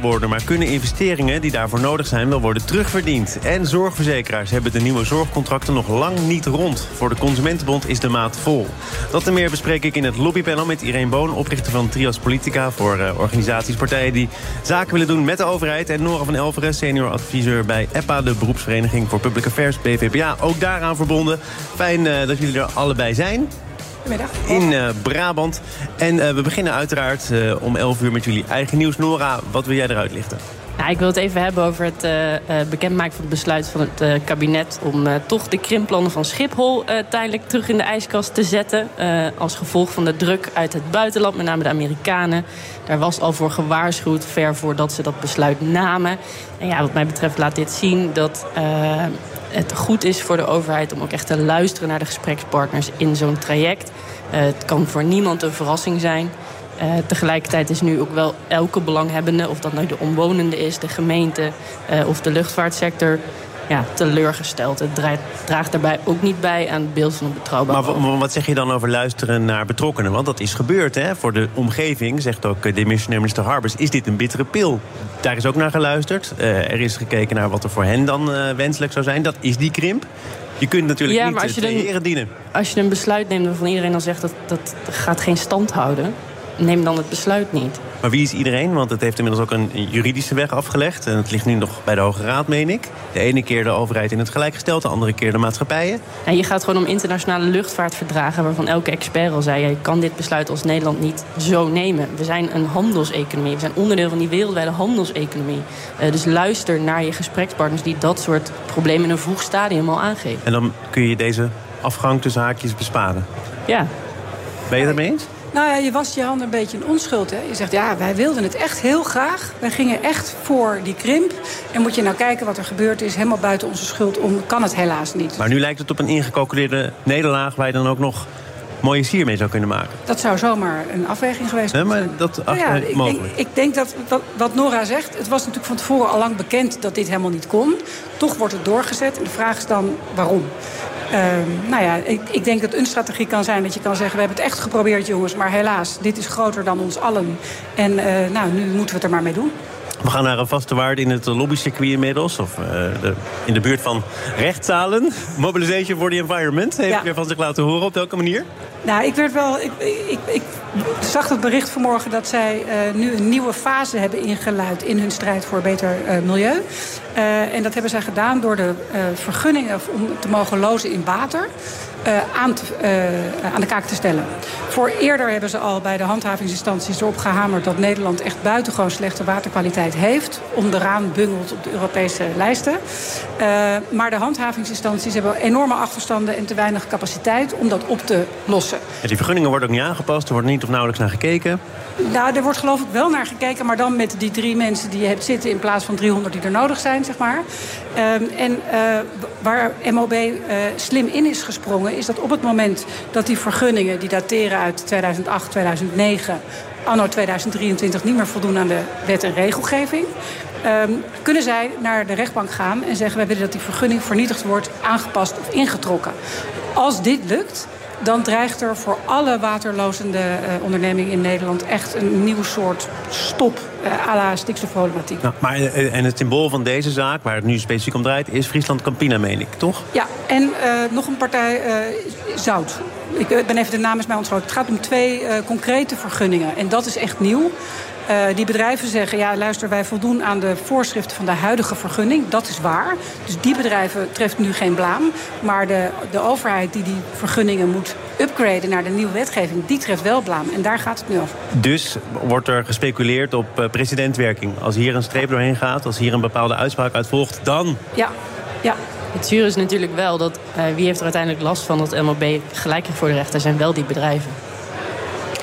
worden, maar kunnen investeringen die daarvoor nodig zijn wel worden terugverdiend. En zorgverzekeraars hebben de nieuwe zorgcontracten nog lang niet rond. Voor de Consumentenbond is de maat vol. Dat en meer bespreek ik in het lobbypanel met Irene Boon, oprichter van Trias Politica voor uh, organisaties, partijen die zaken willen doen met de overheid. En Nora van Elveren, senior adviseur bij EPPA, de beroepsvereniging voor Public Affairs, BVPA, ook daaraan verbonden. Fijn uh, dat jullie er allebei zijn. Goedemiddag. In uh, Brabant. En uh, we beginnen uiteraard uh, om 11 uur met jullie eigen nieuws. Nora, wat wil jij eruit lichten? Nou, ik wil het even hebben over het uh, bekendmaken van het besluit van het uh, kabinet... om toch de krimpplannen van Schiphol tijdelijk terug in de ijskast te zetten. als gevolg van de druk uit het buitenland, met name de Amerikanen. Daar was al voor gewaarschuwd, ver voordat ze dat besluit namen. En ja, wat mij betreft laat dit zien dat het goed is voor de overheid... om ook echt te luisteren naar de gesprekspartners in zo'n traject. het kan voor niemand een verrassing zijn... Uh, tegelijkertijd is nu ook wel elke belanghebbende, of dat nou de omwonende is, de gemeente uh, of de luchtvaartsector, ja, teleurgesteld. Het draagt, draagt daarbij ook niet bij aan het beeld van een betrouwbaar. Maar wat zeg je dan over luisteren naar betrokkenen? Want dat is gebeurd, hè? Voor de omgeving, zegt ook de demissionair minister Harbers, is dit een bittere pil. Daar is ook naar geluisterd. Uh, er is gekeken naar wat er voor hen dan wenselijk zou zijn. Dat is die krimp. Je kunt natuurlijk ja, niet maar als je heren dienen. Als je een besluit neemt waarvan iedereen dan zegt dat dat gaat geen stand houden neem dan het besluit niet. Maar wie is iedereen? Want het heeft inmiddels ook een juridische weg afgelegd. En het ligt nu nog bij de Hoge Raad, meen ik. De ene keer de overheid in het gelijk gesteld, de andere keer de maatschappijen. En je gaat gewoon om internationale luchtvaartverdragen... waarvan elke expert al zei... je kan dit besluit als Nederland niet zo nemen. We zijn een handelseconomie. We zijn onderdeel van die wereldwijde handelseconomie. Uh, dus luister naar je gesprekspartners... die dat soort problemen in een vroeg stadium al aangeven. En dan kun je deze afgang tussen haakjes besparen? Ja. Ben je het ermee eens? Nou ja, je wast je handen een beetje in onschuld. Hè? Je zegt, ja, wij wilden het echt heel graag. Wij gingen echt voor die krimp. En moet je nou kijken wat er gebeurd is, helemaal buiten onze schuld om, kan het helaas niet. Maar nu lijkt het op een ingecalculeerde nederlaag... waar je dan ook nog mooie sier mee zou kunnen maken. Dat zou zomaar een afweging geweest nee, zijn. maar dat nou ja, ik, mogelijk. Ik, ik, denk dat wat, wat, Nora zegt... het was natuurlijk van tevoren al lang bekend dat dit helemaal niet kon. Toch wordt het doorgezet. En de vraag is dan waarom. Uh, nou ja, ik, ik, denk dat een strategie kan zijn dat je kan zeggen... we hebben het echt geprobeerd, jongens, maar helaas, dit is groter dan ons allen. En uh, nou, nu moeten we het er maar mee doen. We gaan naar een vaste waarde in het lobbycircuit inmiddels. Of uh, de, in de buurt van rechtszalen. Mobilization for the Environment heeft ja. weer van zich laten horen. Op welke manier? Nou, ik werd wel. Ik, ik, ik zag het bericht vanmorgen dat zij uh, nu een nieuwe fase hebben ingeluid in hun strijd voor beter uh, milieu. En dat hebben zij gedaan door de vergunningen om te mogen lozen in water. Uh, aan, te, uh, aan, de kaak te stellen. Voor eerder hebben ze al bij de handhavingsinstanties erop gehamerd... dat Nederland echt buitengewoon slechte waterkwaliteit heeft... onderaan bungelt op de Europese lijsten. Uh, maar de handhavingsinstanties hebben enorme achterstanden... en te weinig capaciteit om dat op te lossen. En die vergunningen worden ook niet aangepast, er wordt niet of nauwelijks naar gekeken? Nou, er wordt geloof ik wel naar gekeken... maar dan met die drie mensen die je hebt zitten... in plaats van 300 die er nodig zijn, zeg maar. En waar MOB slim in is gesprongen is dat op het moment dat die vergunningen... die dateren uit 2008, 2009, anno 2023... niet meer voldoen aan de wet en regelgeving... Um, kunnen zij naar de rechtbank gaan en zeggen... wij willen dat die vergunning vernietigd wordt, aangepast of ingetrokken. Als dit lukt, dan dreigt er voor alle waterlozende uh, ondernemingen in Nederland... echt een nieuw soort stop uh, à la stikstofproblematiek. Nou, maar, uh, en het symbool van deze zaak, waar het nu specifiek om draait... is Friesland Campina, meen ik, toch? Ja, en nog een partij Zout. Ik ben even de naam is mij ontschoten. Het gaat om twee concrete vergunningen. En dat is echt nieuw. Uh, die bedrijven zeggen, ja luister, wij voldoen aan de voorschriften van de huidige vergunning. Dat is waar. Dus die bedrijven treft nu geen blaam. Maar de, de overheid die die vergunningen moet upgraden naar de nieuwe wetgeving... die treft wel blaam. En daar gaat het nu over. Dus wordt er gespeculeerd op uh, presidentwerking. Als hier een streep doorheen gaat, als hier een bepaalde uitspraak uit volgt, dan... Ja, ja. Het zuur is natuurlijk wel dat uh, wie heeft er uiteindelijk last van dat MLB gelijk heeft voor de rechter... zijn wel die bedrijven.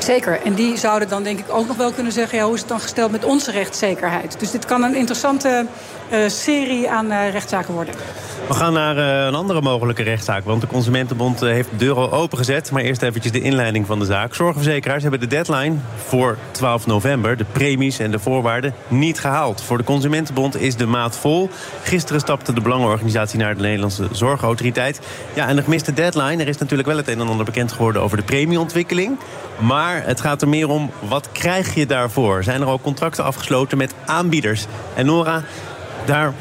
Zeker. En die zouden dan denk ik ook nog wel kunnen zeggen... Ja, hoe is het dan gesteld met onze rechtszekerheid? Dus dit kan een interessante uh, serie aan uh, rechtszaken worden. We gaan naar uh, een andere mogelijke rechtszaak. Want de Consumentenbond heeft de deur al opengezet. Maar eerst eventjes de inleiding van de zaak. Zorgverzekeraars hebben de deadline voor 12 november... de premies en de voorwaarden niet gehaald. Voor de Consumentenbond is de maat vol. Gisteren stapte de belangenorganisatie naar de Nederlandse Zorgautoriteit. Ja, en de gemiste deadline. Er is natuurlijk wel het een en ander bekend geworden over de premieontwikkeling. Maar het gaat er meer om, wat krijg je daarvoor? Zijn er al contracten afgesloten met aanbieders? En Nora, daar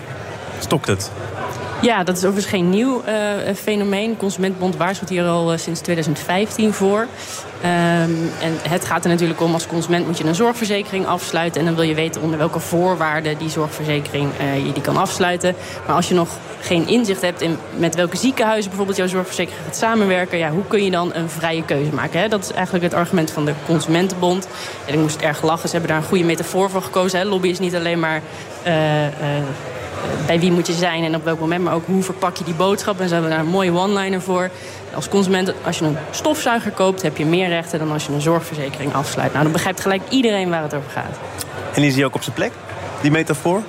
stokt het. Ja, dat is overigens geen nieuw uh, fenomeen. Consumentenbond waarschuwt hier al uh, sinds 2015 voor. Um, en het gaat er natuurlijk om, als consument moet je een zorgverzekering afsluiten. En dan wil je weten onder welke voorwaarden die zorgverzekering uh, je die kan afsluiten. Maar als je nog geen inzicht hebt in met welke ziekenhuizen bijvoorbeeld jouw zorgverzekering gaat samenwerken, ja, hoe kun je dan een vrije keuze maken? Hè? Dat is eigenlijk het argument van de Consumentenbond. En ik moest erg lachen, ze hebben daar een goede metafoor voor gekozen. Hè? Lobby is niet alleen maar bij wie moet je zijn en op welk moment, maar ook hoe verpak je die boodschap. En ze hebben daar een mooie one-liner voor. Als consument, als je een stofzuiger koopt, heb je meer rechten dan als je een zorgverzekering afsluit. Nou, dan begrijpt gelijk iedereen waar het over gaat. En is die ook op zijn plek, die metafoor?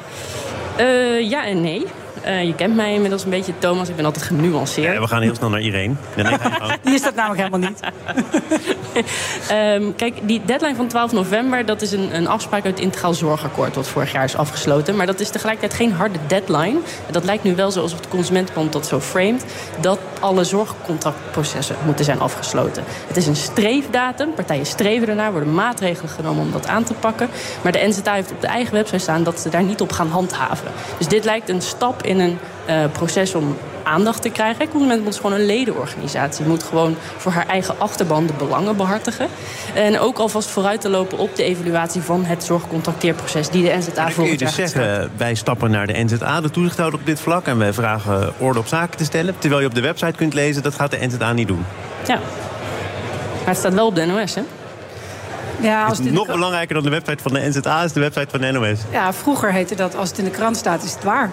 Uh, ja en nee. Uh, je kent mij inmiddels een beetje, Thomas. Ik ben altijd genuanceerd. Ja, we gaan heel snel naar Irene. die is dat namelijk helemaal niet. um, kijk, die deadline van 12 november... dat is een, een afspraak uit het Integraal Zorgakkoord... wat vorig jaar is afgesloten. Maar dat is tegelijkertijd geen harde deadline. Dat lijkt nu wel zoals de Consumentenbond dat zo framed... dat alle zorgcontractprocessen moeten zijn afgesloten. Het is een streefdatum. Partijen streven ernaar, worden maatregelen genomen om dat aan te pakken. Maar de NZA heeft op de eigen website staan... dat ze daar niet op gaan handhaven. Dus dit lijkt een stap in een uh, proces om aandacht te krijgen. Consumentenbond is gewoon een ledenorganisatie. Moet gewoon voor haar eigen achterban de belangen behartigen. En ook alvast vooruit te lopen op de evaluatie van het zorgcontracteerproces die de NZA voor. Kun je dus zeggen, wij stappen naar de NZA, de toezichthouder op dit vlak, en wij vragen orde op zaken te stellen. Terwijl je op de website kunt lezen, dat gaat de NZA niet doen. Ja. Maar het staat wel op de NOS, hè? Ja, als het nog belangrijker dan de website van de NZA is de website van de NOS. Ja, vroeger heette dat als het in de krant staat, is het waar.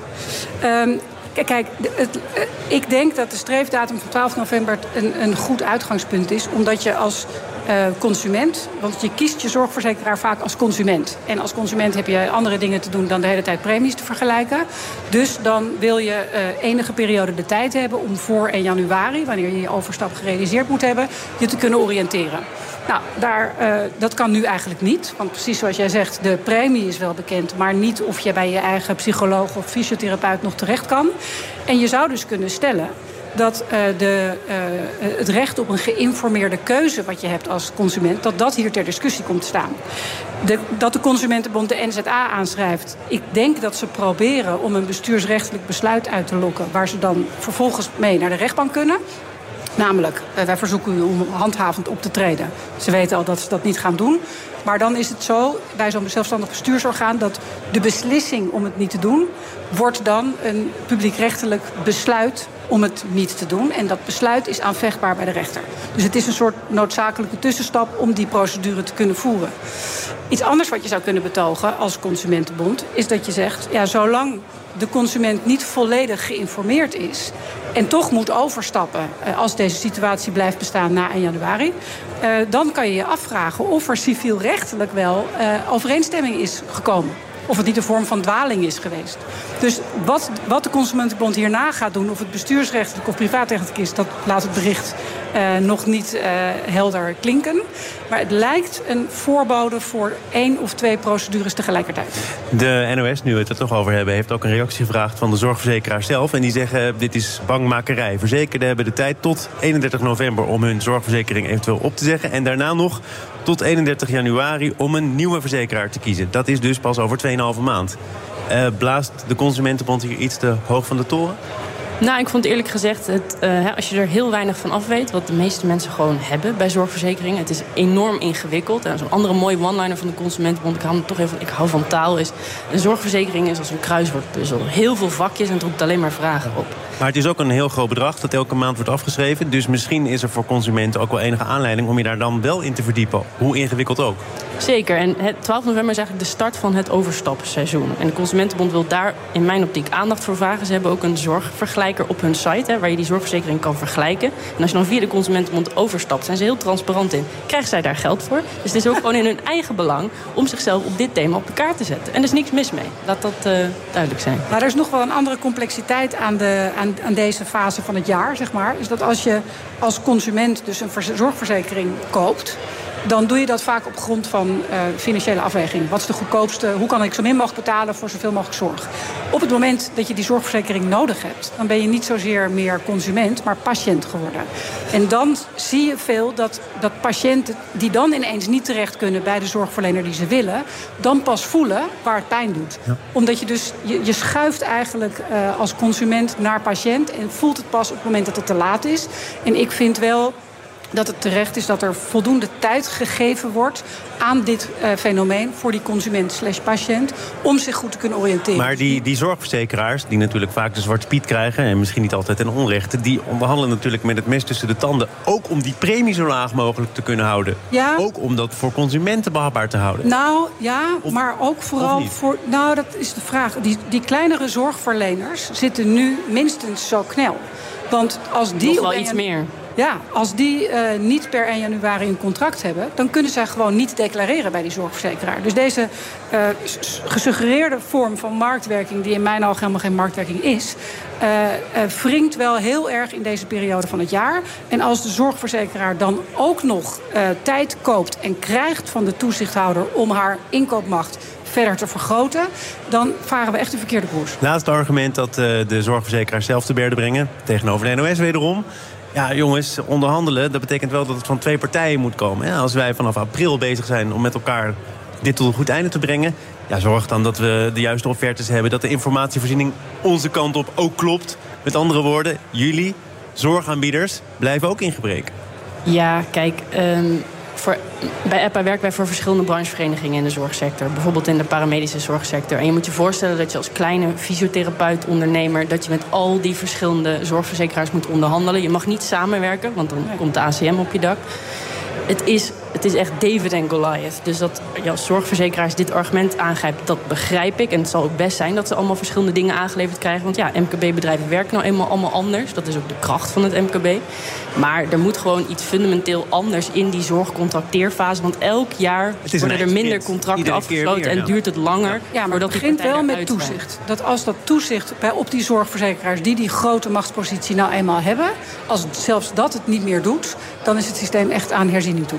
Um, Kijk, het, eh, ik denk dat de streefdatum van 12 november een, een goed uitgangspunt is. Omdat je als uh, consument, want je kiest je zorgverzekeraar vaak als consument. En als consument heb je andere dingen te doen dan de hele tijd premies te vergelijken. Dus dan wil je uh, enige periode de tijd hebben om voor 1 januari, wanneer je je overstap gerealiseerd moet hebben, je te kunnen oriënteren. Nou, daar, uh, dat kan nu eigenlijk niet. Want precies zoals jij zegt, de premie is wel bekend... maar niet of je bij je eigen psycholoog of fysiotherapeut nog terecht kan. En je zou dus kunnen stellen dat uh, de, uh, het recht op een geïnformeerde keuze wat je hebt als consument, dat dat hier ter discussie komt staan. De, dat de Consumentenbond de NZA aanschrijft. Ik denk dat ze proberen om een bestuursrechtelijk besluit uit te lokken, waar ze dan vervolgens mee naar de rechtbank kunnen. Namelijk, eh, wij verzoeken u om handhavend op te treden. Ze weten al dat ze dat niet gaan doen. Maar dan is het zo, bij zo'n zelfstandig bestuursorgaan... dat de beslissing om het niet te doen... wordt dan een publiekrechtelijk besluit om het niet te doen. En dat besluit is aanvechtbaar bij de rechter. Dus het is een soort noodzakelijke tussenstap om die procedure te kunnen voeren. Iets anders wat je zou kunnen betogen als consumentenbond... is dat je zegt, ja, zolang de consument niet volledig geïnformeerd is en toch moet overstappen uh, als deze situatie blijft bestaan na 1 januari, uh, dan kan je je afvragen of er civielrechtelijk wel uh, overeenstemming is gekomen. Of het niet een vorm van dwaling is geweest. Dus wat, wat de Consumentenbond hierna gaat doen, of het bestuursrechtelijk of privaatrechtelijk is, dat laat het bericht uh, nog niet uh, helder klinken. Maar het lijkt een voorbode voor één of twee procedures tegelijkertijd. De NOS, nu we het er toch over hebben, heeft ook een reactie gevraagd van de zorgverzekeraar zelf. En die zeggen: dit is bangmakerij. Verzekerden hebben de tijd tot 31 november om hun zorgverzekering eventueel op te zeggen. En daarna nog tot 31 januari om een nieuwe verzekeraar te kiezen. Dat is dus pas over 2,5 maand. Uh, blaast de Consumentenbond hier iets te hoog van de toren? Nou, ik vond eerlijk gezegd, het, uh, als je er heel weinig van af weet... wat de meeste mensen gewoon hebben bij zorgverzekeringen... het is enorm ingewikkeld. En zo'n andere mooie one-liner van de Consumentenbond... ik hou, toch even, ik hou van taal, is... een zorgverzekering is als een kruiswoordpuzzel. Heel veel vakjes en het roept alleen maar vragen op. Maar het is ook een heel groot bedrag dat elke maand wordt afgeschreven. Dus misschien is er voor consumenten ook wel enige aanleiding... om je daar dan wel in te verdiepen, hoe ingewikkeld ook. Zeker. En het 12 november is eigenlijk de start van het overstapseizoen. En de Consumentenbond wil daar in mijn optiek aandacht voor vragen. Ze hebben ook een zorgvergelijker op hun site, hè, waar je die zorgverzekering kan vergelijken. En als je dan via de Consumentenbond overstapt, zijn ze heel transparant in. Krijgen zij daar geld voor? Dus het is ook gewoon in hun eigen belang om zichzelf op dit thema op de kaart te zetten. En er is niks mis mee. Laat dat uh, duidelijk zijn. Maar er is nog wel een andere complexiteit aan, de, aan, aan deze fase van het jaar, zeg maar. Is dat als je als consument dus een zorgverzekering koopt dan doe je dat vaak op grond van uh, financiële afweging. Wat is de goedkoopste? Hoe kan ik zo min mogelijk betalen voor zoveel mogelijk zorg? Op het moment dat je die zorgverzekering nodig hebt, dan ben je niet zozeer meer consument, maar patiënt geworden. En dan zie je veel dat, dat patiënten die dan ineens niet terecht kunnen bij de zorgverlener die ze willen, dan pas voelen waar het pijn doet. Omdat je dus, je, je schuift eigenlijk uh, als consument naar patiënt en voelt het pas op het moment dat het te laat is. En ik vind wel dat het terecht is dat er voldoende tijd gegeven wordt aan dit uh, fenomeen voor die consument slash patiënt om zich goed te kunnen oriënteren. Maar die, die zorgverzekeraars, die natuurlijk vaak de zwarte piet krijgen en misschien niet altijd ten onrechte, die onderhandelen natuurlijk met het mes tussen de tanden ook om die premie zo laag mogelijk te kunnen houden. Ja. Ook om dat voor consumenten behapbaar te houden. Nou ja, maar ook vooral voor. Nou, dat is de vraag. Die, die kleinere zorgverleners zitten nu minstens zo knel. Want als die. Nog wel iets meer. Ja, als die uh, niet per 1 januari een contract hebben... dan kunnen zij gewoon niet declareren bij die zorgverzekeraar. Dus deze uh, gesuggereerde vorm van marktwerking... die in mijn ogen helemaal geen marktwerking is... Uh, wringt wel heel erg in deze periode van het jaar. En als de zorgverzekeraar dan ook nog tijd koopt... en krijgt van de toezichthouder om haar inkoopmacht verder te vergroten, dan varen we echt de verkeerde koers. Laatste argument dat de zorgverzekeraars zelf te berde brengen, tegenover de NOS wederom. Ja, jongens, onderhandelen, dat betekent wel dat het van twee partijen moet komen. Als wij vanaf april bezig zijn om met elkaar dit tot een goed einde te brengen... Ja, zorg dan dat we de juiste offertes hebben. Dat de informatievoorziening onze kant op ook klopt. Met andere woorden, jullie, zorgaanbieders, blijven ook in gebrek. Ja, kijk, um, voor, bij EPA werken wij voor verschillende brancheverenigingen in de zorgsector. Bijvoorbeeld in de paramedische zorgsector. En je moet je voorstellen dat je als kleine fysiotherapeut, ondernemer... dat je met al die verschillende zorgverzekeraars moet onderhandelen. Je mag niet samenwerken, want dan komt de ACM op je dak. Het is het is echt David en Goliath. Dus dat ja, als zorgverzekeraars dit argument aangrijpt, dat begrijp ik. En het zal ook best zijn dat ze allemaal verschillende dingen aangeleverd krijgen. Want ja, MKB-bedrijven werken nou eenmaal allemaal anders. Dat is ook de kracht van het MKB. Maar er moet gewoon iets fundamenteel anders in die zorgcontracteerfase. Want elk jaar worden er minder contracten afgesloten en duurt het langer. Ja, maar dat begint wel met toezicht. Dat als dat toezicht bij, op die zorgverzekeraars die die grote machtspositie nou eenmaal hebben, als zelfs dat het niet meer doet, dan is het systeem echt aan herziening toe.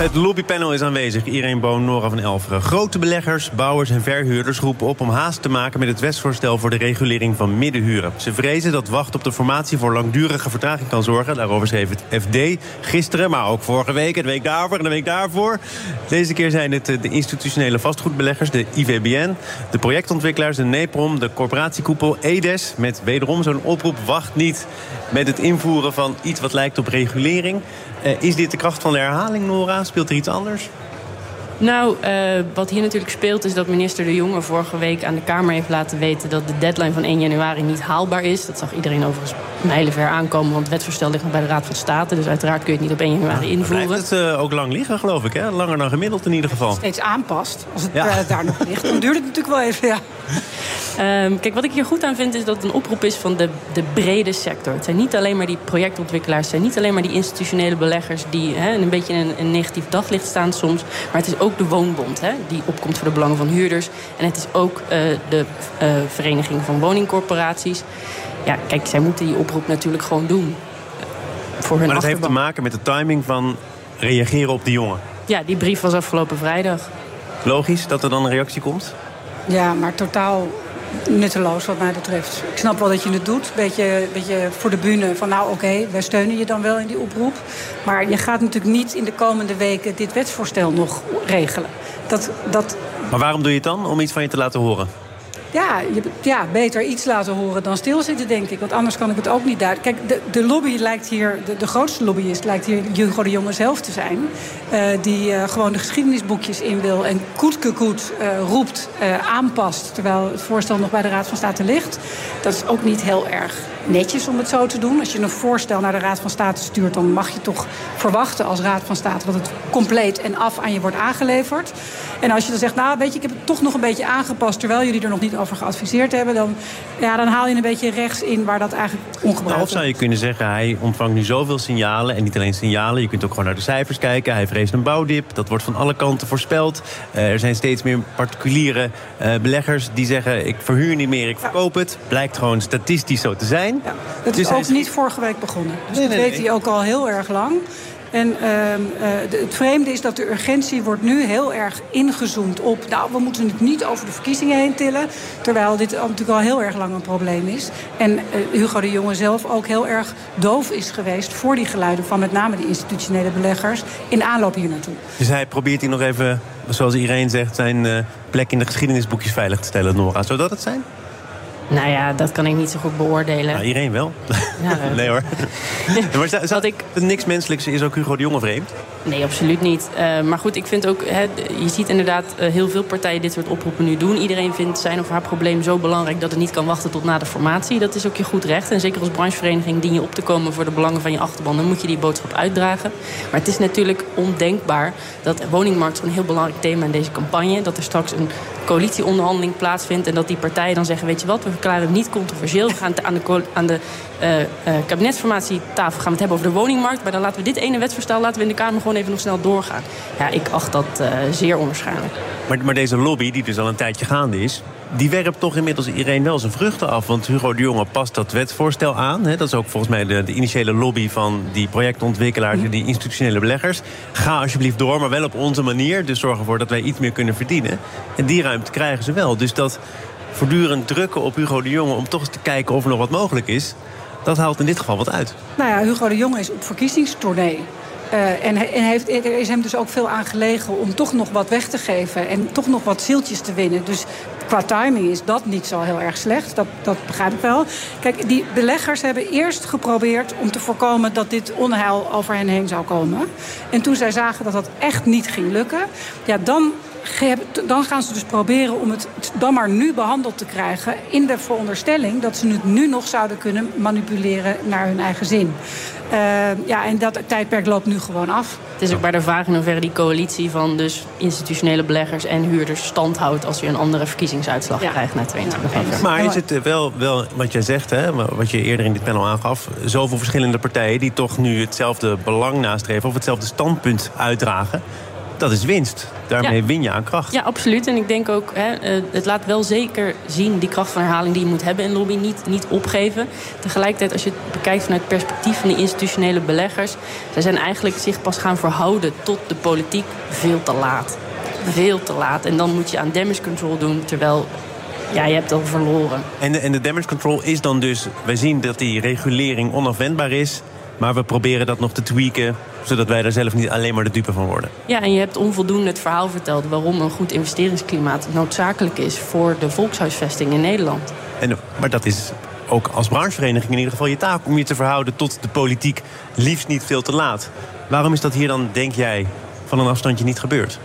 Het lobbypanel is aanwezig. Irene Boon, Nora van Elveren. Grote beleggers, bouwers en verhuurders roepen op om haast te maken met het wetsvoorstel voor de regulering van middenhuren. Ze vrezen dat wacht op de formatie voor langdurige vertraging kan zorgen. Daarover schreef het FD gisteren, maar ook vorige week, de week daarvoor en de week daarvoor. Deze keer zijn het de institutionele vastgoedbeleggers, de IVBN, de projectontwikkelaars, de NEPROM, de corporatiekoepel EDES. Met wederom zo'n oproep: wacht niet met het invoeren van iets wat lijkt op regulering. Uh, is dit de kracht van de herhaling, Nora? Speelt er iets anders? Nou, uh, wat hier natuurlijk speelt is dat minister De Jonge vorige week aan de Kamer heeft laten weten dat de deadline van 1 januari niet haalbaar is. Dat zag iedereen overigens mijlenver aankomen, want het wetsvoorstel ligt nog bij de Raad van State. Dus uiteraard kun je het niet op 1 januari invoeren. Blijft het uh, ook lang liggen, geloof ik, hè? Langer dan gemiddeld in ieder geval. Als het steeds aanpast, als het ja. uh, daar nog ligt, dan duurt het natuurlijk wel even, ja. Um, kijk, wat ik hier goed aan vind is dat het een oproep is van de, de brede sector. Het zijn niet alleen maar die projectontwikkelaars, het zijn niet alleen maar die institutionele beleggers die hè, een beetje in een, een negatief daglicht staan soms. Maar het is ook de Woonbond, hè, die opkomt voor de belangen van huurders. En het is ook uh, de uh, Vereniging van Woningcorporaties. Ja, kijk, zij moeten die oproep natuurlijk gewoon doen. Voor hun maar dat heeft te maken met de timing van reageren op die jongen. Ja, die brief was afgelopen vrijdag. Logisch dat er dan een reactie komt? Ja, maar totaal nutteloos wat mij betreft. Ik snap wel dat je het doet. Beetje, beetje voor de bühne van nou oké, wij steunen je dan wel in die oproep. Maar je gaat natuurlijk niet in de komende weken dit wetsvoorstel nog regelen. Dat, dat... Maar waarom doe je het dan? Om iets van je te laten horen? Ja, je, ja, beter iets laten horen dan stilzitten, denk ik. Want anders kan ik het ook niet duiden. Kijk, de, de lobby lijkt hier, de, de grootste lobbyist lijkt hier Hugo de Jonge zelf te zijn. Uh, die uh, gewoon de geschiedenisboekjes in wil en koetkekoet uh, roept, aanpast. Terwijl het voorstel nog bij de Raad van State ligt. Dat is ook niet heel erg netjes om het zo te doen. Als je een voorstel naar de Raad van State stuurt... dan mag je toch verwachten als Raad van State... dat het compleet en af aan je wordt aangeleverd. En als je dan zegt, nou weet je, ik heb het toch nog een beetje aangepast... terwijl jullie er nog niet over geadviseerd hebben... dan, ja, dan haal je een beetje rechts in waar dat eigenlijk ongebruikt nou, Of zou je kunnen zeggen, hij ontvangt nu zoveel signalen... en niet alleen signalen, je kunt ook gewoon naar de cijfers kijken. Hij vreest een bouwdip, dat wordt van alle kanten voorspeld. Uh, er zijn steeds meer particuliere uh, beleggers die zeggen... ik verhuur niet meer, ik verkoop het. Blijkt gewoon statistisch zo te zijn. Ja, het is dus ook niet vorige week begonnen. Dus nee, dat nee, weet nee. hij ook al heel erg lang. En uh, uh, het vreemde is dat de urgentie wordt nu heel erg ingezoomd op... nou, we moeten het niet over de verkiezingen heen tillen... terwijl dit natuurlijk al heel erg lang een probleem is. En uh, Hugo de Jonge zelf ook heel erg doof is geweest... voor die geluiden van met name de institutionele beleggers... in aanloop hier naartoe. Dus hij probeert hier nog even, zoals iedereen zegt... zijn plek in de geschiedenisboekjes veilig te stellen, Nora. Zou dat het zijn? Nou ja, dat kan ik niet zo goed beoordelen. Nou, iedereen wel. Ja, nee hoor. maar zou, ik... niks menselijks is ook Hugo de Jonge vreemd? Nee, absoluut niet. Uh, maar goed, ik vind ook... He, je ziet inderdaad uh, heel veel partijen dit soort oproepen nu doen. Iedereen vindt zijn of haar probleem zo belangrijk... dat het niet kan wachten tot na de formatie. Dat is ook je goed recht. En zeker als branchevereniging dien je op te komen... voor de belangen van je achterban. Dan moet je die boodschap uitdragen. Maar het is natuurlijk ondenkbaar... dat woningmarkt zo'n heel belangrijk thema in deze campagne... dat er straks een coalitieonderhandeling plaatsvindt... en dat die partijen dan zeggen... weet je wat, we verklaren het niet controversieel. We gaan aan de, aan de uh, uh, kabinetsformatietafel gaan we het hebben over de woningmarkt. Maar dan laten we dit ene wetsvoorstel laten we in de Kamer gewoon even nog snel doorgaan. Ja, ik acht dat uh, zeer onwaarschijnlijk. Maar, maar deze lobby, die dus al een tijdje gaande is... die werpt toch inmiddels iedereen wel zijn vruchten af. Want Hugo de Jonge past dat wetsvoorstel aan. Hè? Dat is ook volgens mij de, initiële lobby van die projectontwikkelaars... en die institutionele beleggers. Ga alsjeblieft door, maar wel op onze manier. Dus zorg ervoor dat wij iets meer kunnen verdienen. En die ruimte krijgen ze wel. Dus dat voortdurend drukken op Hugo de Jonge... om toch eens te kijken of er nog wat mogelijk is... dat haalt in dit geval wat uit. Nou ja, Hugo de Jonge is op verkiezingstournee. Uh, en, en heeft, er is hem dus ook veel aan gelegen om toch nog wat weg te geven... en toch nog wat zieltjes te winnen. Dus qua timing is dat niet zo heel erg slecht. Dat, dat begrijp ik wel. Kijk, die beleggers hebben eerst geprobeerd om te voorkomen... dat dit onheil over hen heen zou komen. En toen zij zagen dat dat echt niet ging lukken... ja, dan dan gaan ze dus proberen om het dan maar nu behandeld te krijgen... in de veronderstelling dat ze het nu nog zouden kunnen manipuleren naar hun eigen zin. Uh, ja, en dat tijdperk loopt nu gewoon af. Het is ook bij de vraag in hoeverre die coalitie van dus institutionele beleggers en huurders stand houdt als je een andere verkiezingsuitslag ja. krijgt na 22 november. Ja. Maar is het eh, wel, wel wat jij zegt, hè, wat je eerder in dit panel aangaf, zoveel verschillende partijen die toch nu hetzelfde belang nastreven of hetzelfde standpunt uitdragen? Dat is winst. Daarmee ja. win je aan kracht. Ja, absoluut. En ik denk ook, hè, eh, het laat wel zeker zien die kracht van herhaling die je moet hebben in lobby. Niet, niet opgeven. Tegelijkertijd, als je het bekijkt vanuit het perspectief van de institutionele beleggers. Zij zijn eigenlijk zich pas gaan verhouden tot de politiek veel te laat. Veel te laat. En dan moet je aan damage control doen. Terwijl ja, je hebt al verloren. En de, en de damage control is dan dus... wij zien dat die regulering onafwendbaar is... maar we proberen dat nog te tweaken zodat wij daar zelf niet alleen maar de dupe van worden. Ja, en je hebt onvoldoende het verhaal verteld waarom een goed investeringsklimaat noodzakelijk is voor de volkshuisvesting in Nederland. En, maar dat is ook als branchevereniging in ieder geval je taak om je te verhouden tot de politiek, liefst niet veel te laat. Waarom is dat hier dan, denk jij, van een afstandje niet gebeurd?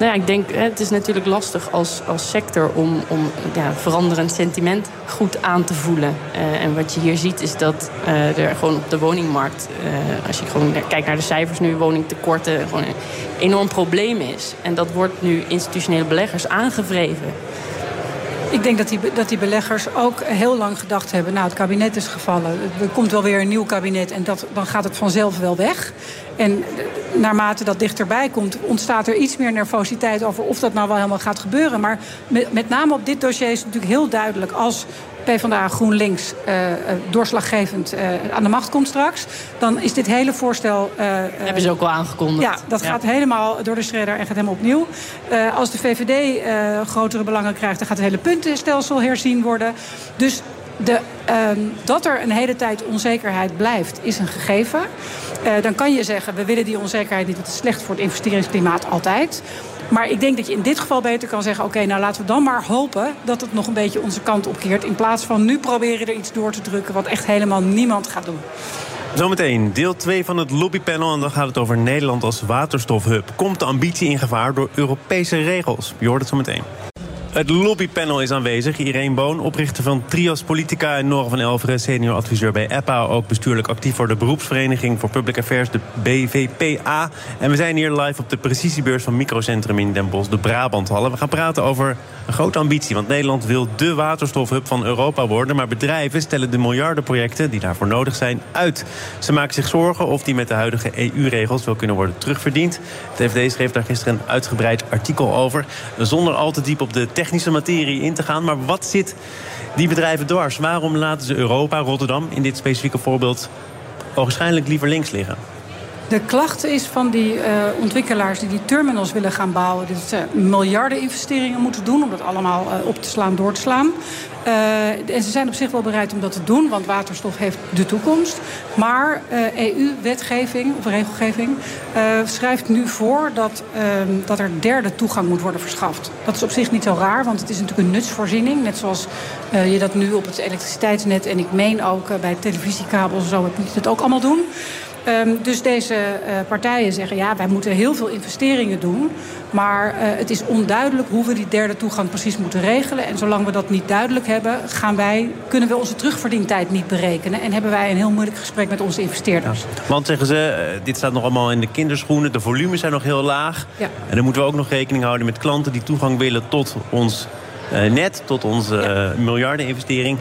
Nou ja, ik denk, het is natuurlijk lastig als, als sector om, om ja, veranderend sentiment goed aan te voelen. Uh, en wat je hier ziet is dat uh, er gewoon op de woningmarkt, uh, als je gewoon kijkt naar de cijfers nu, woningtekorten, gewoon een enorm probleem is. En dat wordt nu institutionele beleggers aangevreven. Ik denk dat die, dat die beleggers ook heel lang gedacht hebben... nou, het kabinet is gevallen, er komt wel weer een nieuw kabinet... en dat, dan gaat het vanzelf wel weg. En naarmate dat dichterbij komt, ontstaat er iets meer nervositeit over of dat nou wel helemaal gaat gebeuren. Maar met, met name op dit dossier is het natuurlijk heel duidelijk als PvdA GroenLinks uh, doorslaggevend uh, aan de macht komt straks, dan is dit hele voorstel. Hebben ze ook al aangekondigd. Ja, dat gaat helemaal door de schredder en gaat helemaal opnieuw. als de VVD grotere belangen krijgt, dan gaat het hele puntenstelsel herzien worden. Dus de, uh, dat er een hele tijd onzekerheid blijft, is een gegeven. Uh, dan kan je zeggen, we willen die onzekerheid niet, het is slecht voor het investeringsklimaat altijd. Maar ik denk dat je in dit geval beter kan zeggen... oké, nou laten we dan maar hopen dat het nog een beetje onze kant opkeert... in plaats van nu proberen er iets door te drukken... wat echt helemaal niemand gaat doen. Zometeen deel 2 van het lobbypanel en dan gaat het over Nederland als waterstofhub. Komt de ambitie in gevaar door Europese regels? Je hoort het zometeen. Het lobbypanel is aanwezig. Irene Boon, oprichter van Trias Politica en Nora van Elveren, senior adviseur bij EPA. Ook bestuurlijk actief voor de beroepsvereniging voor Public Affairs, de BVPA. En we zijn hier live op de precisiebeurs van Microcentrum in Den Bosch, de Brabanthallen. We gaan praten over een grote ambitie, want Nederland wil de waterstofhub van Europa worden. Maar bedrijven stellen de miljardenprojecten die daarvoor nodig zijn uit. Ze maken zich zorgen of die met de huidige EU-regels wel kunnen worden terugverdiend. Het FD schreef daar gisteren een uitgebreid artikel over. Zonder al te diep op de technische materie in te gaan. Maar wat zit die bedrijven dwars? Waarom laten ze Europa, Rotterdam, in dit specifieke voorbeeld... waarschijnlijk liever links liggen? De klacht is van die uh, ontwikkelaars die die terminals willen gaan bouwen... dat ze miljarden investeringen moeten doen om dat allemaal uh, op te slaan, door te slaan. Uh, en ze zijn op zich wel bereid om dat te doen, want waterstof heeft de toekomst. Maar EU-wetgeving of regelgeving schrijft nu voor dat, dat er derde toegang moet worden verschaft. Dat is op zich niet zo raar, want het is natuurlijk een nutsvoorziening. Net zoals je dat nu op het elektriciteitsnet en ik meen ook bij televisiekabels en zo moet je het ook allemaal doen. Um, dus deze uh, partijen zeggen, ja, wij moeten heel veel investeringen doen. Maar uh, het is onduidelijk hoe we die derde toegang precies moeten regelen. En zolang we dat niet duidelijk hebben, gaan wij, kunnen we onze terugverdientijd niet berekenen. En hebben wij een heel moeilijk gesprek met onze investeerders. Ja. Want zeggen ze, dit staat nog allemaal in de kinderschoenen. De volumes zijn nog heel laag. Ja. En dan moeten we ook nog rekening houden met klanten die toegang willen tot ons net, tot onze ja. miljardeninvestering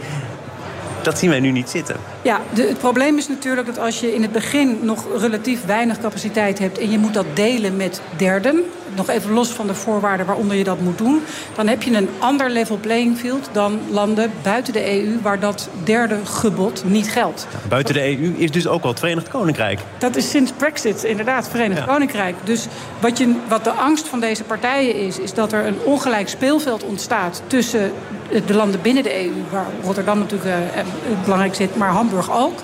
dat zien wij nu niet zitten. Ja, de, het probleem is natuurlijk dat als je in het begin nog relatief weinig capaciteit hebt... en je moet dat delen met derden, nog even los van de voorwaarden waaronder je dat moet doen... dan heb je een ander level playing field dan landen buiten de EU... waar dat derde gebod niet geldt. Ja, buiten de EU is dus ook al het Verenigd Koninkrijk. Dat is sinds Brexit inderdaad het Verenigd ja. Koninkrijk. Dus wat, je, wat de angst van deze partijen is... is dat er een ongelijk speelveld ontstaat tussen de landen binnen de EU... waar Rotterdam natuurlijk uh, belangrijk zit, maar Hamburg ook...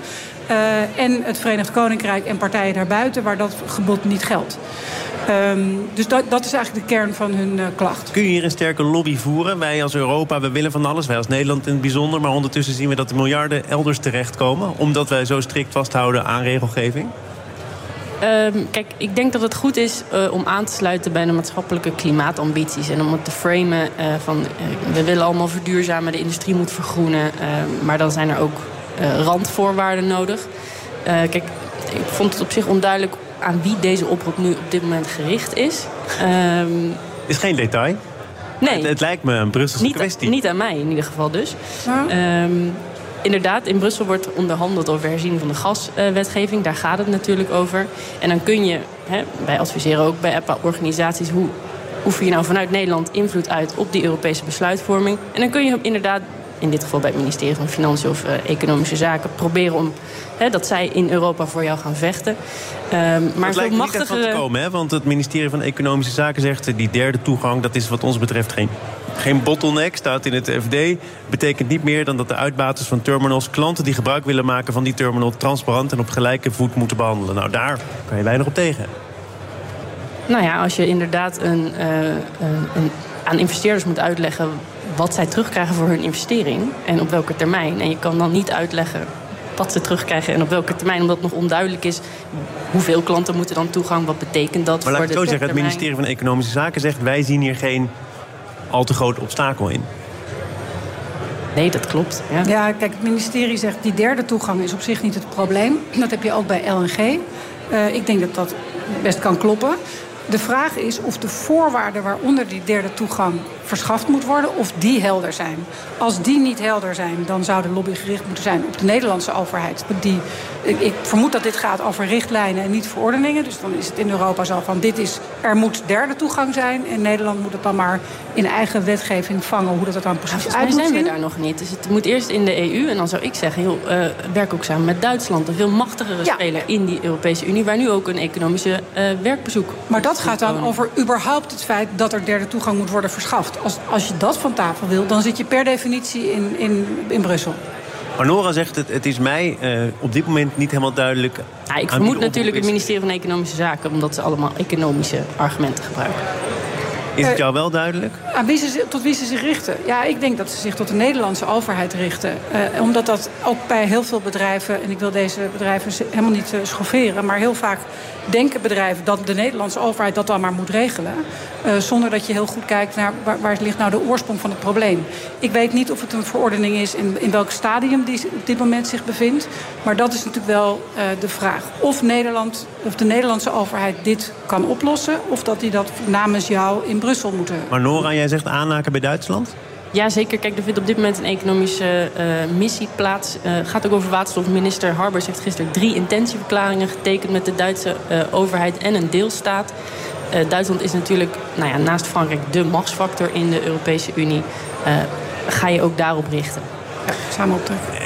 Uh, en het Verenigd Koninkrijk en partijen daarbuiten waar dat gebod niet geldt. Um, dus dat, dat, is eigenlijk de kern van hun uh, klacht. Kun je hier een sterke lobby voeren? Wij als Europa, we willen van alles. Wij als Nederland in het bijzonder. Maar ondertussen zien we dat de miljarden elders terechtkomen. Omdat wij zo strikt vasthouden aan regelgeving. Um, kijk, ik denk dat het goed is uh, om aan te sluiten bij de maatschappelijke klimaatambities. En om het te framen uh, van uh, we willen allemaal verduurzamen, de industrie moet vergroenen. maar dan zijn er ook randvoorwaarden nodig. kijk, ik vond het op zich onduidelijk aan wie deze oproep nu op dit moment gericht is. Um, is geen detail. Nee. Het, het, lijkt me een Brusselse niet, kwestie. Niet aan mij in ieder geval dus. Ja. Um, inderdaad, in Brussel wordt onderhandeld over herziening van de gaswetgeving. Daar gaat het natuurlijk over. En dan kun je, hè, wij adviseren ook bij EPA-organisaties... hoe oefen je nou vanuit Nederland invloed uit op die Europese besluitvorming. En dan kun je inderdaad, in dit geval bij het ministerie van Financiën of uh, Economische Zaken... proberen om hè, dat zij in Europa voor jou gaan vechten. Um, maar het lijkt machtige... niet van te komen, hè? want het ministerie van Economische Zaken zegt... die derde toegang, dat is wat ons betreft geen geen bottleneck, staat in het FD. Betekent niet meer dan dat de uitbaters van terminals... klanten die gebruik willen maken van die terminal... transparant en op gelijke voet moeten behandelen. Nou, daar kan je weinig op tegen. Nou ja, als je inderdaad een, uh, een, aan investeerders moet uitleggen... wat zij terugkrijgen voor hun investering en op welke termijn... en je kan dan niet uitleggen wat ze terugkrijgen en op welke termijn... omdat het nog onduidelijk is hoeveel klanten moeten dan toegang... wat betekent dat maar voor laat ik zo zeggen, het ministerie van Economische Zaken zegt... wij zien hier geen al te groot obstakel in. Nee, dat klopt. Ja. ja, kijk, het ministerie zegt die derde toegang is op zich niet het probleem. Dat heb je ook bij LNG. Uh, ik denk dat dat best kan kloppen. De vraag is of de voorwaarden waaronder die derde toegang verschaft moet worden, of die helder zijn. Als die niet helder zijn, dan zou de lobby gericht moeten zijn op de Nederlandse overheid. Die, ik vermoed dat dit gaat over richtlijnen en niet verordeningen. Dus dan is het in Europa zo van dit is, er moet derde toegang zijn. En Nederland moet het dan maar in eigen wetgeving vangen hoe dat er dan precies uit moet zijn we daar nog niet. Dus het moet eerst in de EU. En dan zou ik zeggen, joh, uh, werk ook samen met Duitsland. Een veel machtigere ja. speler in die Europese Unie. Waar nu ook een economische uh, werkbezoek Maar dat gaat dan over überhaupt het feit dat er derde toegang moet worden verschaft. Als, als je dat van tafel wil, dan zit je per definitie in, in, in Brussel. Maar Nora zegt, het, het is mij uh, op dit moment niet helemaal duidelijk... Ja, ik vermoed natuurlijk het ministerie van Economische Zaken... omdat ze allemaal economische argumenten gebruiken. Is het jou wel duidelijk? Aan wie ze, tot wie ze zich richten? Ja, ik denk dat ze zich tot de Nederlandse overheid richten. Uh, omdat dat ook bij heel veel bedrijven... en ik wil deze bedrijven helemaal niet uh, schofferen... maar heel vaak denken bedrijven dat de Nederlandse overheid dat dan maar moet regelen. Uh, zonder dat je heel goed kijkt naar waar, waar, ligt nou de oorsprong van het probleem. Ik weet niet of het een verordening is in, in welk stadium die op dit moment zich bevindt. Maar dat is natuurlijk wel uh, de vraag. Of Nederland, of de Nederlandse overheid dit kan oplossen. Of dat die dat namens jou in Brussel moeten. Maar Nora, jij zegt aanhaken bij Duitsland? Ja, zeker. Kijk, er vindt op dit moment een economische uh, missie plaats. Het uh, gaat ook over waterstof. Minister Harbers heeft gisteren drie intentieverklaringen getekend met de Duitse uh, overheid en een deelstaat. Duitsland is natuurlijk nou ja, naast Frankrijk de machtsfactor in de Europese Unie. ga je ook daarop richten? Samen.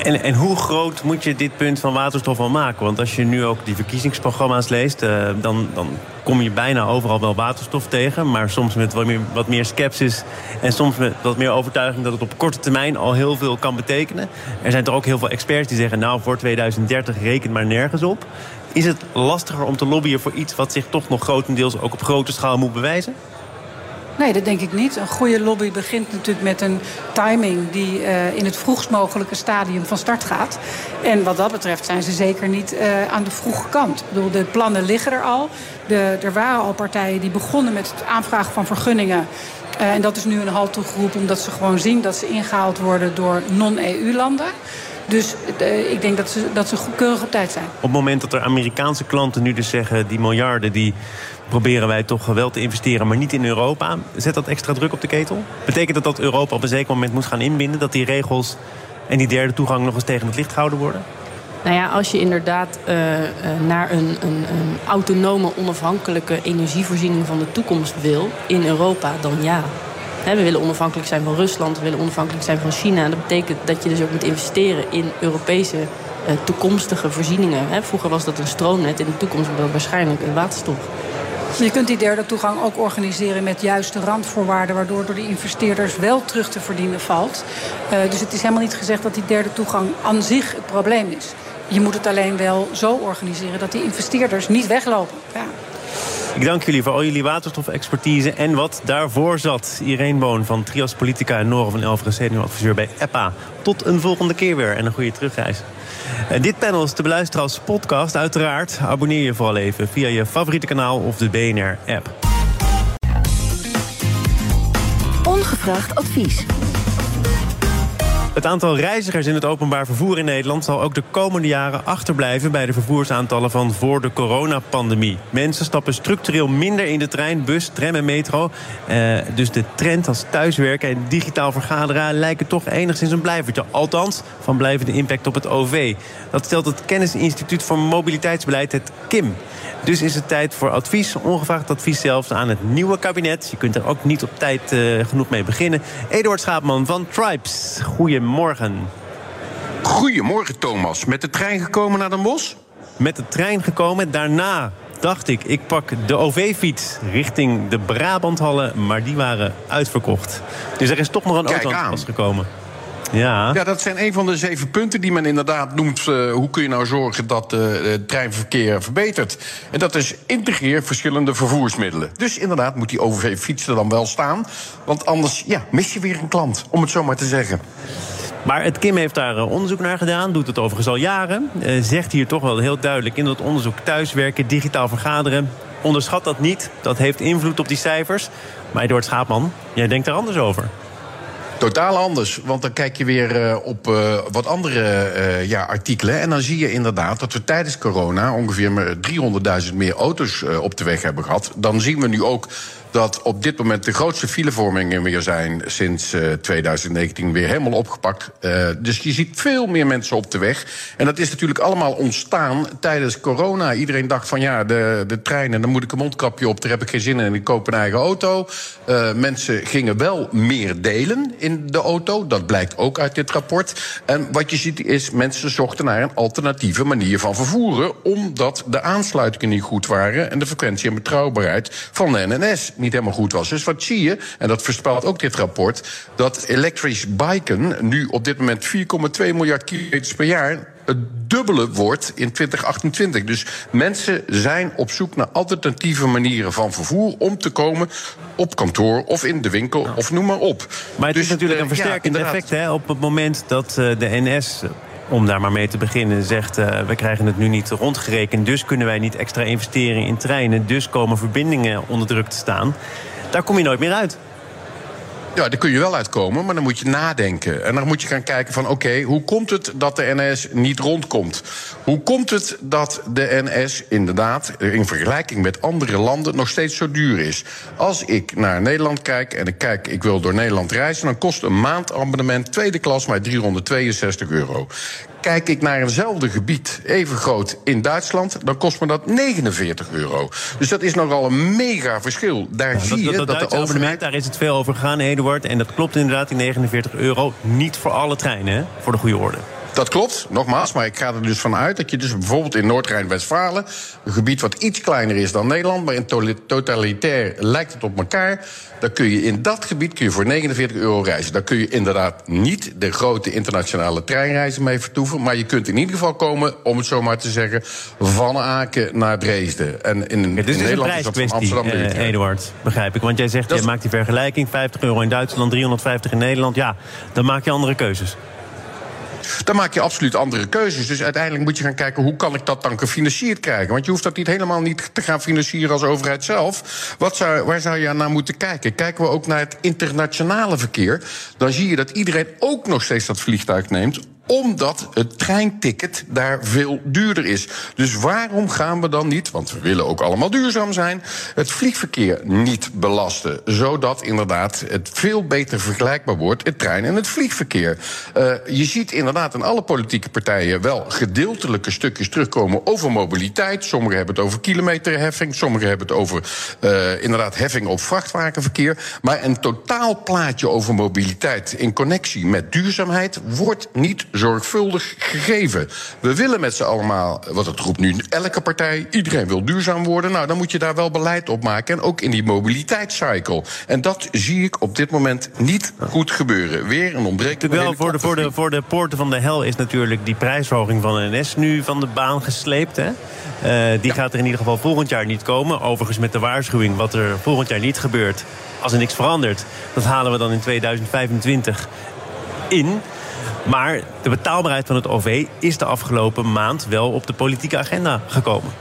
En, en hoe groot moet je dit punt van waterstof al maken? Want als je nu ook die verkiezingsprogramma's leest, dan, dan kom je bijna overal wel waterstof tegen. Maar soms met wat meer, wat meer en soms met wat meer overtuiging dat het op korte termijn al heel veel kan betekenen. Er zijn er ook heel veel experts die zeggen, nou voor 2030 reken maar nergens op. Is het lastiger om te lobbyen voor iets wat zich toch nog grotendeels ook op grote schaal moet bewijzen? Nee, dat denk ik niet. Een goede lobby begint natuurlijk met een timing die uh, in het vroegst mogelijke stadium van start gaat. En wat dat betreft zijn ze zeker niet uh, aan de vroege kant. Ik de plannen liggen er al. De, er waren al partijen die begonnen met het aanvragen van vergunningen. Uh, en dat is nu een halt toegeroepen omdat ze gewoon zien dat ze ingehaald worden door non-EU-landen. Dus uh, ik denk dat ze, dat ze keurig op tijd zijn. Op het moment dat er Amerikaanse klanten nu dus zeggen... die miljarden die proberen wij toch wel te investeren, maar niet in Europa. Zet dat extra druk op de ketel? Betekent dat dat Europa op een zeker moment moet gaan inbinden? Dat die regels en die derde toegang nog eens tegen het licht gehouden worden? Nou ja, als je inderdaad uh, naar een, een, een, autonome, onafhankelijke energievoorziening van de toekomst wil in Europa, dan ja. We willen onafhankelijk zijn van Rusland, we willen onafhankelijk zijn van China. Dat betekent dat je dus ook moet investeren in Europese uh, toekomstige voorzieningen. Vroeger was dat een stroomnet, in de toekomst dat waarschijnlijk een waterstof. Je kunt die derde toegang ook organiseren met juiste randvoorwaarden... waardoor door de investeerders wel terug te verdienen valt. Uh, dus het is helemaal niet gezegd dat die derde toegang aan zich het probleem is. Je moet het alleen wel zo organiseren dat die investeerders niet weglopen. Ja. Ik dank jullie voor al jullie waterstofexpertise en wat daarvoor zat. Irene Boon van Trias Politica en Nora van Elveren, senior-adviseur bij EPA. Tot een volgende keer weer en een goede terugreis. En dit panel is te beluisteren als podcast. Uiteraard abonneer je vooral even via je favoriete kanaal of de BNR-app. Ongevraagd advies. Het aantal reizigers in het openbaar vervoer in Nederland zal ook de komende jaren achterblijven bij de vervoersaantallen van voor de coronapandemie. Mensen stappen structureel minder in de trein, bus, tram en metro. Uh, dus de trend als thuiswerken en digitaal vergaderen lijken toch enigszins een blijvertje. Althans, van blijvende impact op het OV. Dat stelt het Kennisinstituut voor Mobiliteitsbeleid, het KIM. Dus is het tijd voor advies, ongevraagd advies zelfs aan het nieuwe kabinet. Je kunt er ook niet op tijd uh, genoeg mee beginnen. Eduard Schaapman van Tribes, goedemorgen. Goedemorgen Thomas, met de trein gekomen naar Den Bosch? Met de trein gekomen, daarna dacht ik, ik pak de OV-fiets richting de Brabanthallen, maar die waren uitverkocht. Dus er is toch nog een auto aan gekomen. Ja. ja, dat zijn een van de zeven punten die men inderdaad noemt. Uh, hoe kun je nou zorgen dat uh, het treinverkeer verbetert? En dat is integreer verschillende vervoersmiddelen. Dus inderdaad moet die OV-fiets er dan wel staan. Want anders ja, mis je weer een klant, om het zo maar te zeggen. Maar het Kim heeft daar onderzoek naar gedaan, doet het overigens al jaren. Uh, zegt hier toch wel heel duidelijk in dat onderzoek thuiswerken, digitaal vergaderen. Onderschat dat niet, dat heeft invloed op die cijfers. Maar Eduard Schaapman, jij denkt er anders over. Totaal anders, want dan kijk je weer uh, op wat andere ja, artikelen. En dan zie je inderdaad dat we tijdens corona ongeveer 300.000 meer auto's op de weg hebben gehad. Dan zien we nu ook dat op dit moment de grootste filevormingen weer zijn sinds uh, 2019 weer helemaal opgepakt. Uh, dus je ziet veel meer mensen op de weg. En dat is natuurlijk allemaal ontstaan tijdens corona. Iedereen dacht van ja, de, de treinen, dan moet ik een mondkapje op, daar heb ik geen zin in en ik koop een eigen auto. Uh, mensen gingen wel meer delen in de auto. Dat blijkt ook uit dit rapport. En wat je ziet is, mensen zochten naar een alternatieve manier van vervoeren, omdat de aansluitingen niet goed waren en de frequentie en betrouwbaarheid van de NNS niet helemaal goed was. Dus wat zie je, en dat voorspelt ook dit rapport, dat elektrisch biken nu op dit moment 4,2 miljard kilometers per jaar het dubbele wordt in 2028. Dus mensen zijn op zoek naar alternatieve manieren van vervoer om te komen op kantoor of in de winkel of noem maar op. Maar het dus, is natuurlijk uh, een versterkend ja, effect hè, op het moment dat uh, de NS om daar maar mee te beginnen, zegt uh, we krijgen het nu niet rondgerekend, dus kunnen wij niet extra investeren in treinen, dus komen verbindingen onder druk te staan. Daar kom je nooit meer uit. Ja, daar kun je wel uitkomen, maar dan moet je nadenken. En dan moet je gaan kijken van, oké, hoe komt het dat de NS niet rondkomt? Hoe komt het dat de NS inderdaad in vergelijking met andere landen nog steeds zo duur is? Als ik naar Nederland kijk en ik kijk, ik wil door Nederland reizen, dan kost een maandabonnement tweede klas mij 362 euro. Kijk ik naar eenzelfde gebied, even groot in Duitsland, dan kost me dat 49 euro. Dus dat is nogal een mega verschil. Daar ja, zie dat, je dat, dat, dat de overheid. Daar is het veel over gegaan, Eduard. En dat klopt inderdaad, die 49 euro. Niet voor alle treinen, hè? voor de goede orde. Dat klopt, nogmaals, maar ik ga er dus van uit dat je dus bijvoorbeeld in Noord-Rijn-Westfalen, een gebied wat iets kleiner is dan Nederland, maar in totalitair lijkt het op elkaar, dan kun je in dat gebied kun je voor 49 euro reizen. Daar kun je inderdaad niet de grote internationale treinreizen mee vertoeven, maar je kunt in ieder geval komen, om het zo maar te zeggen, van Aken naar Dresden. En in, ja, dus in Nederland is dat van Amsterdam naar uh, Eduard, begrijp ik. Want jij zegt, Dat je maakt die vergelijking, 50 euro in Duitsland, 350 in Nederland. Ja, dan maak je andere keuzes. Dan maak je absoluut andere keuzes. Dus uiteindelijk moet je gaan kijken hoe kan ik dat dan gefinancierd krijgen. Want je hoeft dat niet helemaal niet te gaan financieren als overheid zelf. Wat zou, waar zou je naar moeten kijken? Kijken we ook naar het internationale verkeer, dan zie je dat iedereen ook nog steeds dat vliegtuig neemt omdat het treinticket daar veel duurder is. Dus waarom gaan we dan niet, want we willen ook allemaal duurzaam zijn, het vliegverkeer niet belasten? Zodat inderdaad het veel beter vergelijkbaar wordt, het trein- en het vliegverkeer. Uh, je ziet inderdaad in alle politieke partijen wel gedeeltelijke stukjes terugkomen over mobiliteit. Sommigen hebben het over kilometerheffing, sommigen hebben het over uh, inderdaad heffing op vrachtwagenverkeer. Maar een totaalplaatje over mobiliteit in connectie met duurzaamheid wordt niet zorgvuldig gegeven. We willen met z'n allemaal, wat het roept nu elke partij, iedereen wil duurzaam worden. Nou, dan moet je daar wel beleid op maken. En ook in die mobiliteitscycle. En dat zie ik op dit moment niet goed gebeuren. Weer een ontbreking. Wel, voor de, voor, de, voor de poorten van de hel is natuurlijk die prijsverhoging van NS nu van de baan gesleept. Hè? Uh, die ja. gaat er in ieder geval volgend jaar niet komen. Overigens met de waarschuwing wat er volgend jaar niet gebeurt. Als er niks verandert, dat halen we dan in 2025 in. Maar de betaalbaarheid van het OV is de afgelopen maand wel op de politieke agenda gekomen.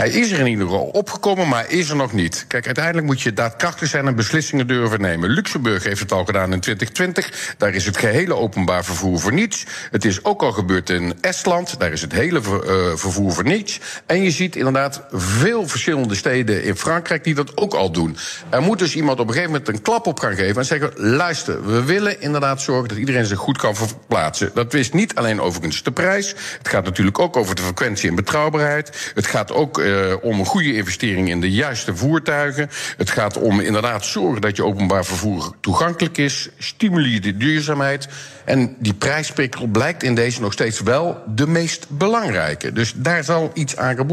Hij is er in ieder geval opgekomen, maar is er nog niet. Kijk, uiteindelijk moet je daadkrachtig zijn en beslissingen durven nemen. Luxemburg heeft het al gedaan in 2020. Daar is het gehele openbaar vervoer voor niets. Het is ook al gebeurd in Estland. Daar is het hele uh, vervoer voor niets. En je ziet inderdaad veel verschillende steden in Frankrijk die dat ook al doen. Er moet dus iemand op een gegeven moment een klap op gaan geven en zeggen: luister, we willen inderdaad zorgen dat iedereen zich goed kan verplaatsen. Dat is niet alleen overigens de prijs. Het gaat natuurlijk ook over de frequentie en betrouwbaarheid. Het gaat ook uh, om een goede investering in de juiste voertuigen. Het gaat om inderdaad zorgen dat je openbaar vervoer toegankelijk is. Stimuleer de duurzaamheid. En die prijsprikkel blijkt in deze nog steeds wel de meest belangrijke. Dus daar zal iets aan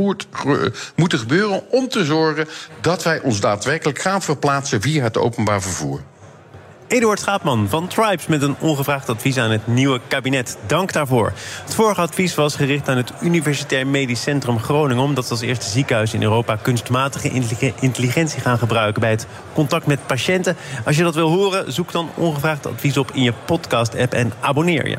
moeten gebeuren om te zorgen dat wij ons daadwerkelijk gaan verplaatsen via het openbaar vervoer. Eduard Schaapman van Tribes met een ongevraagd advies aan het nieuwe kabinet. Dank daarvoor. Het vorige advies was gericht aan het Universitair Medisch Centrum Groningen... omdat ze als eerste ziekenhuis in Europa kunstmatige intelligentie gaan gebruiken... bij het contact met patiënten. Als je dat wil horen, zoek dan ongevraagd advies op in je podcast-app en abonneer je.